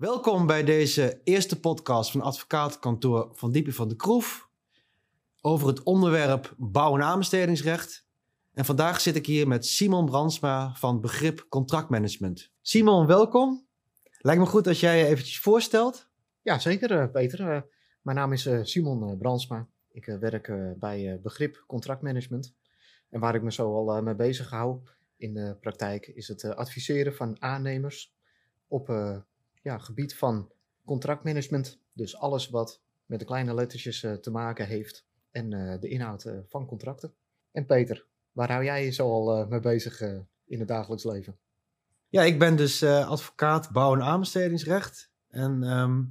Welkom bij deze eerste podcast van advocatenkantoor Van Diepen van de Kroef over het onderwerp bouw- en aanbestedingsrecht. En vandaag zit ik hier met Simon Brandsma van Begrip Contractmanagement. Simon, welkom. Lijkt me goed als jij je eventjes voorstelt. Ja, zeker eh, Peter. Eh, mijn naam is eh, Simon Brandsma. Ik werk bij Begrip Contractmanagement. En waar ik me zo al mee bezig hou in de praktijk is het adviseren van aannemers op ja, gebied van contractmanagement. Dus alles wat met de kleine lettertjes te maken heeft en de inhoud van contracten. En Peter, waar hou jij je zo al mee bezig in het dagelijks leven? Ja, ik ben dus advocaat bouw- en aanbestedingsrecht. En ehm,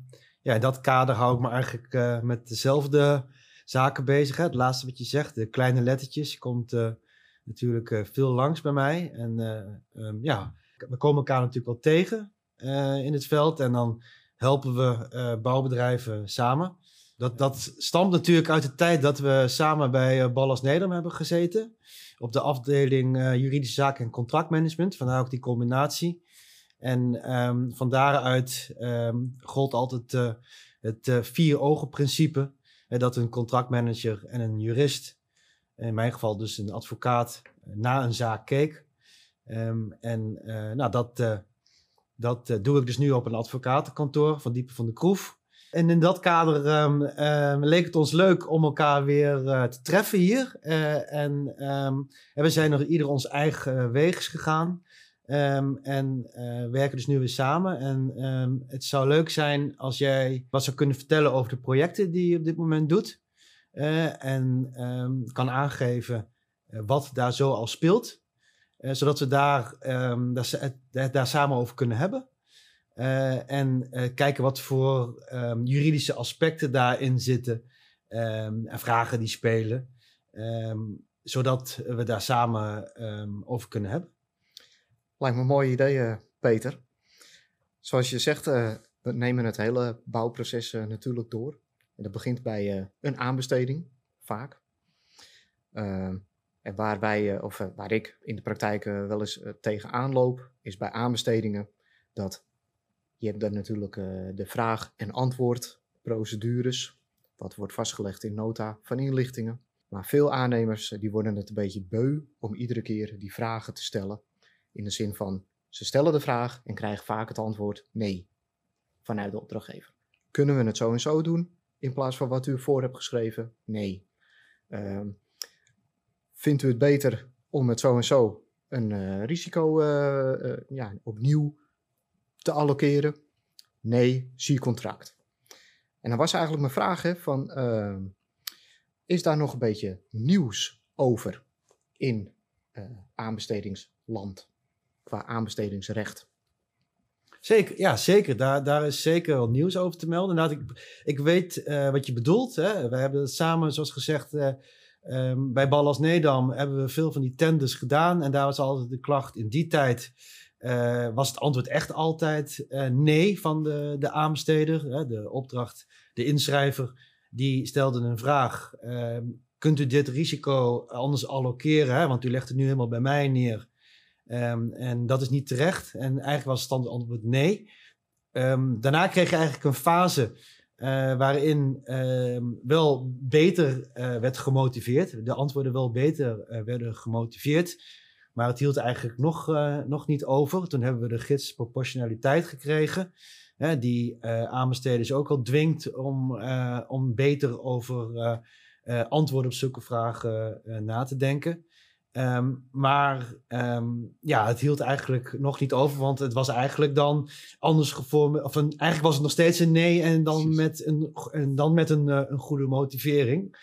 ja, in dat kader hou ik me eigenlijk met dezelfde zaken bezig. Hè. Het laatste wat je zegt, de kleine lettertjes, komt natuurlijk veel langs bij mij. En um, ja, we komen elkaar natuurlijk wel tegen in het veld. En dan helpen we bouwbedrijven samen. Dat, dat stamt natuurlijk uit de tijd dat we samen bij Ballas Nederland hebben gezeten. Op de afdeling juridische zaken en contractmanagement. Vandaar ook die combinatie. En um, van daaruit um, gold altijd het vier ogen principe. Dat een contractmanager en een jurist, in mijn geval dus een advocaat, na een zaak keek. Um, en nou, dat, dat doe ik dus nu op een advocatenkantoor van Diepen van de Kroef. En in dat kader leek het ons leuk om elkaar weer te treffen hier. en, en we zijn nog ieder ons eigen weegs gegaan. En uh, werken dus nu weer samen. En het zou leuk zijn als jij wat zou kunnen vertellen over de projecten die je op dit moment doet. Uh, en kan aangeven uh, wat daar zo al speelt. Zodat we daar, daar, daar, samen over kunnen hebben. en kijken wat voor juridische aspecten daarin zitten. en vragen die spelen. zodat we daar samen over kunnen hebben. Lijkt me een mooi idee, eh, Peter. Zoals je zegt, we nemen het hele bouwproces natuurlijk door. En dat begint bij een aanbesteding, vaak. Ehm, en waar wij, of waar ik in de praktijk wel eens tegenaan loop, is bij aanbestedingen dat je hebt dan natuurlijk de vraag- en antwoordprocedures. Wat wordt vastgelegd in nota van inlichtingen. Maar veel aannemers die worden het een beetje beu om iedere keer die vragen te stellen in de zin van, ze stellen de vraag en krijgen vaak het antwoord nee vanuit de opdrachtgever. Kunnen we het zo en zo doen in plaats van wat u voor hebt geschreven? Nee. Uh, vindt u het beter om het zo en zo een uh, risico uh, uh, ja, opnieuw te allokeren? Nee, zie contract. En dan was eigenlijk mijn vraag van, ehm, is daar nog een beetje nieuws over in aanbestedingsland? qua aanbestedingsrecht. Zeker, ja, zeker. Daar, daar is zeker wat nieuws over te melden. Nou, ik, ik weet wat je bedoelt. Hè. We hebben samen, zoals gezegd, um, bij Ballas Nedam hebben we veel van die tenders gedaan. En daar was altijd de klacht in die tijd. Uh, was het antwoord echt altijd nee van de, de aanbesteder, de opdracht, de inschrijver. Die stelde een vraag. Ehm, kunt u dit risico anders allokeren? Hè? Want u legt het nu helemaal bij mij neer. Um, en dat is niet terecht. En eigenlijk was het antwoord nee. Daarna kreeg je eigenlijk een fase uh, waarin um, wel beter uh, werd gemotiveerd. De antwoorden wel beter uh, werden gemotiveerd. Maar het hield eigenlijk nog, nog niet over. Toen hebben we de gids proportionaliteit gekregen. Hè, die aanbesteders ook al dwingt om, om beter over antwoorden op zulke vragen na te denken. Um, maar um, ja, het hield eigenlijk nog niet over, want het was eigenlijk dan anders gevormd. Of een, eigenlijk was het nog steeds een nee en dan met een, en dan met een, uh, een goede motivering.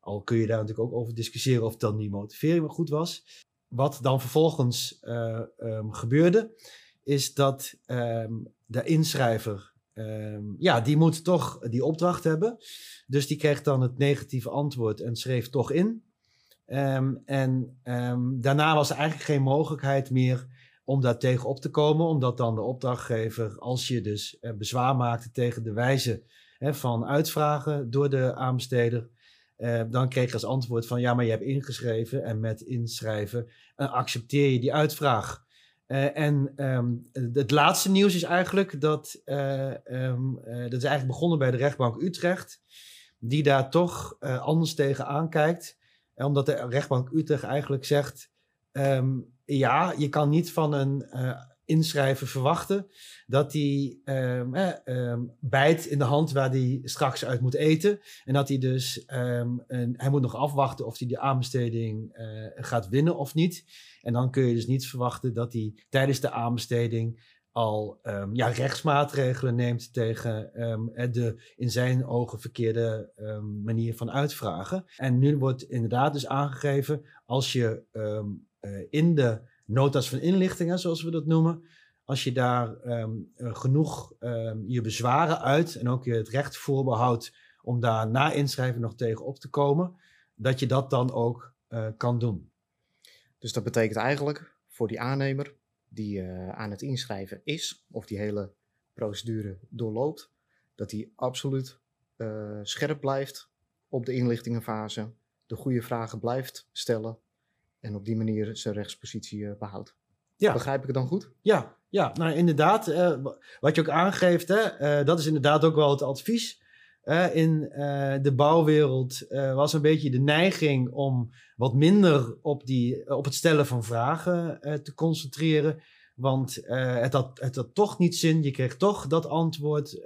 Al kun je daar natuurlijk ook over discussiëren of dan die motivering wel goed was. Wat dan vervolgens uh, um, gebeurde, is dat de inschrijver, ja, die moet toch die opdracht hebben. Dus die kreeg dan het negatieve antwoord en schreef toch in. Um, en um, daarna was er eigenlijk geen mogelijkheid meer om daar tegen op te komen, omdat dan de opdrachtgever, als je dus uh, bezwaar maakte tegen de wijze hè, van uitvragen door de aanbesteder, uh, dan kreeg je als antwoord van ja, maar je hebt ingeschreven en met inschrijven uh, accepteer je die uitvraag. Eh, en ehm, het laatste nieuws is eigenlijk dat, eh, ehm, eh, dat is eigenlijk begonnen bij de rechtbank Utrecht, die daar toch anders tegen omdat de rechtbank Utrecht eigenlijk zegt, ehm, ja, je kan niet van een inschrijver verwachten dat hij um, eh, bijt in de hand waar hij straks uit moet eten. En dat hij dus, een, hij moet nog afwachten of hij de aanbesteding uh, gaat winnen of niet. En dan kun je dus niet verwachten dat hij tijdens de aanbesteding al um, ja, rechtsmaatregelen neemt tegen de in zijn ogen verkeerde manier van uitvragen. En nu wordt inderdaad dus aangegeven als je uh, in de notas van inlichtingen, zoals we dat noemen. Als je daar ehm, eh, genoeg ehm, je bezwaren uit en ook je het recht voorbehoudt om daar na inschrijven nog tegen op te komen, dat je dat dan ook kan doen. Dus dat betekent eigenlijk voor die aannemer die uh, aan het inschrijven is, of die hele procedure doorloopt, dat hij absoluut scherp blijft op de inlichtingenfase, de goede vragen blijft stellen en op die manier zijn rechtspositie uh, behoudt. Ja. Begrijp ik het dan goed? Ja, ja nou inderdaad. Uh, wat je ook aangeeft, hè, uh, dat is inderdaad ook wel het advies. In de bouwwereld was een beetje de neiging om wat minder op, die, op het stellen van vragen te concentreren. Want het, had, het had toch niet zin. Je kreeg toch dat antwoord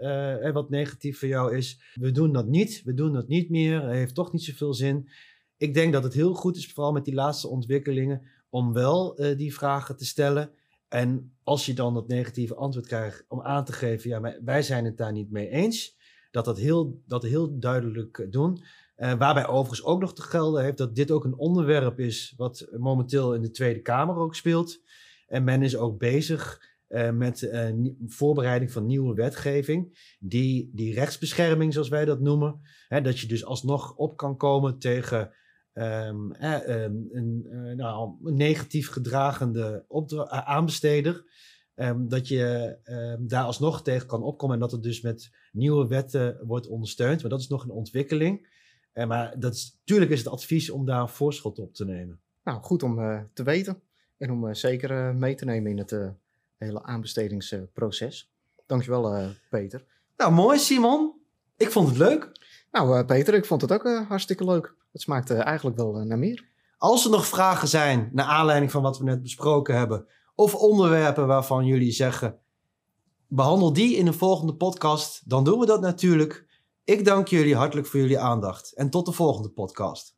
wat negatief voor jou is. We doen dat niet. We doen dat niet meer. Het heeft toch niet zoveel zin ik denk dat het heel goed is, vooral met die laatste ontwikkelingen, om wel die vragen te stellen. En als je dan dat negatieve antwoord krijgt, om aan te geven, ja, wij zijn het daar niet mee eens. Dat dat heel, dat heel duidelijk uh, doen. Uh, waarbij overigens ook nog te gelden heeft dat dit ook een onderwerp is wat momenteel in de Tweede Kamer ook speelt. En men is ook bezig uh, met voorbereiding van nieuwe wetgeving, die, die rechtsbescherming, zoals wij dat noemen, hè, dat je dus alsnog op kan komen tegen um, eh, een, nou, een, negatief gedragende aanbesteder. Um, dat je um, daar alsnog tegen kan opkomen en dat het dus met nieuwe wetten wordt ondersteund. Maar dat is nog een ontwikkeling. Uh, maar dat is, natuurlijk is het advies om daar een voorschot op te nemen. Nou, goed om te weten en om zeker mee te nemen in het hele aanbestedingsproces. Dankjewel, Peter. Nou, mooi, Simon. Ik vond het leuk. Nou, Peter, ik vond het ook hartstikke leuk. Het smaakt eigenlijk wel naar meer. Als er nog vragen zijn naar aanleiding van wat we net besproken hebben, of onderwerpen waarvan jullie zeggen: behandel die in een volgende podcast, dan doen we dat natuurlijk. Ik dank jullie hartelijk voor jullie aandacht en tot de volgende podcast.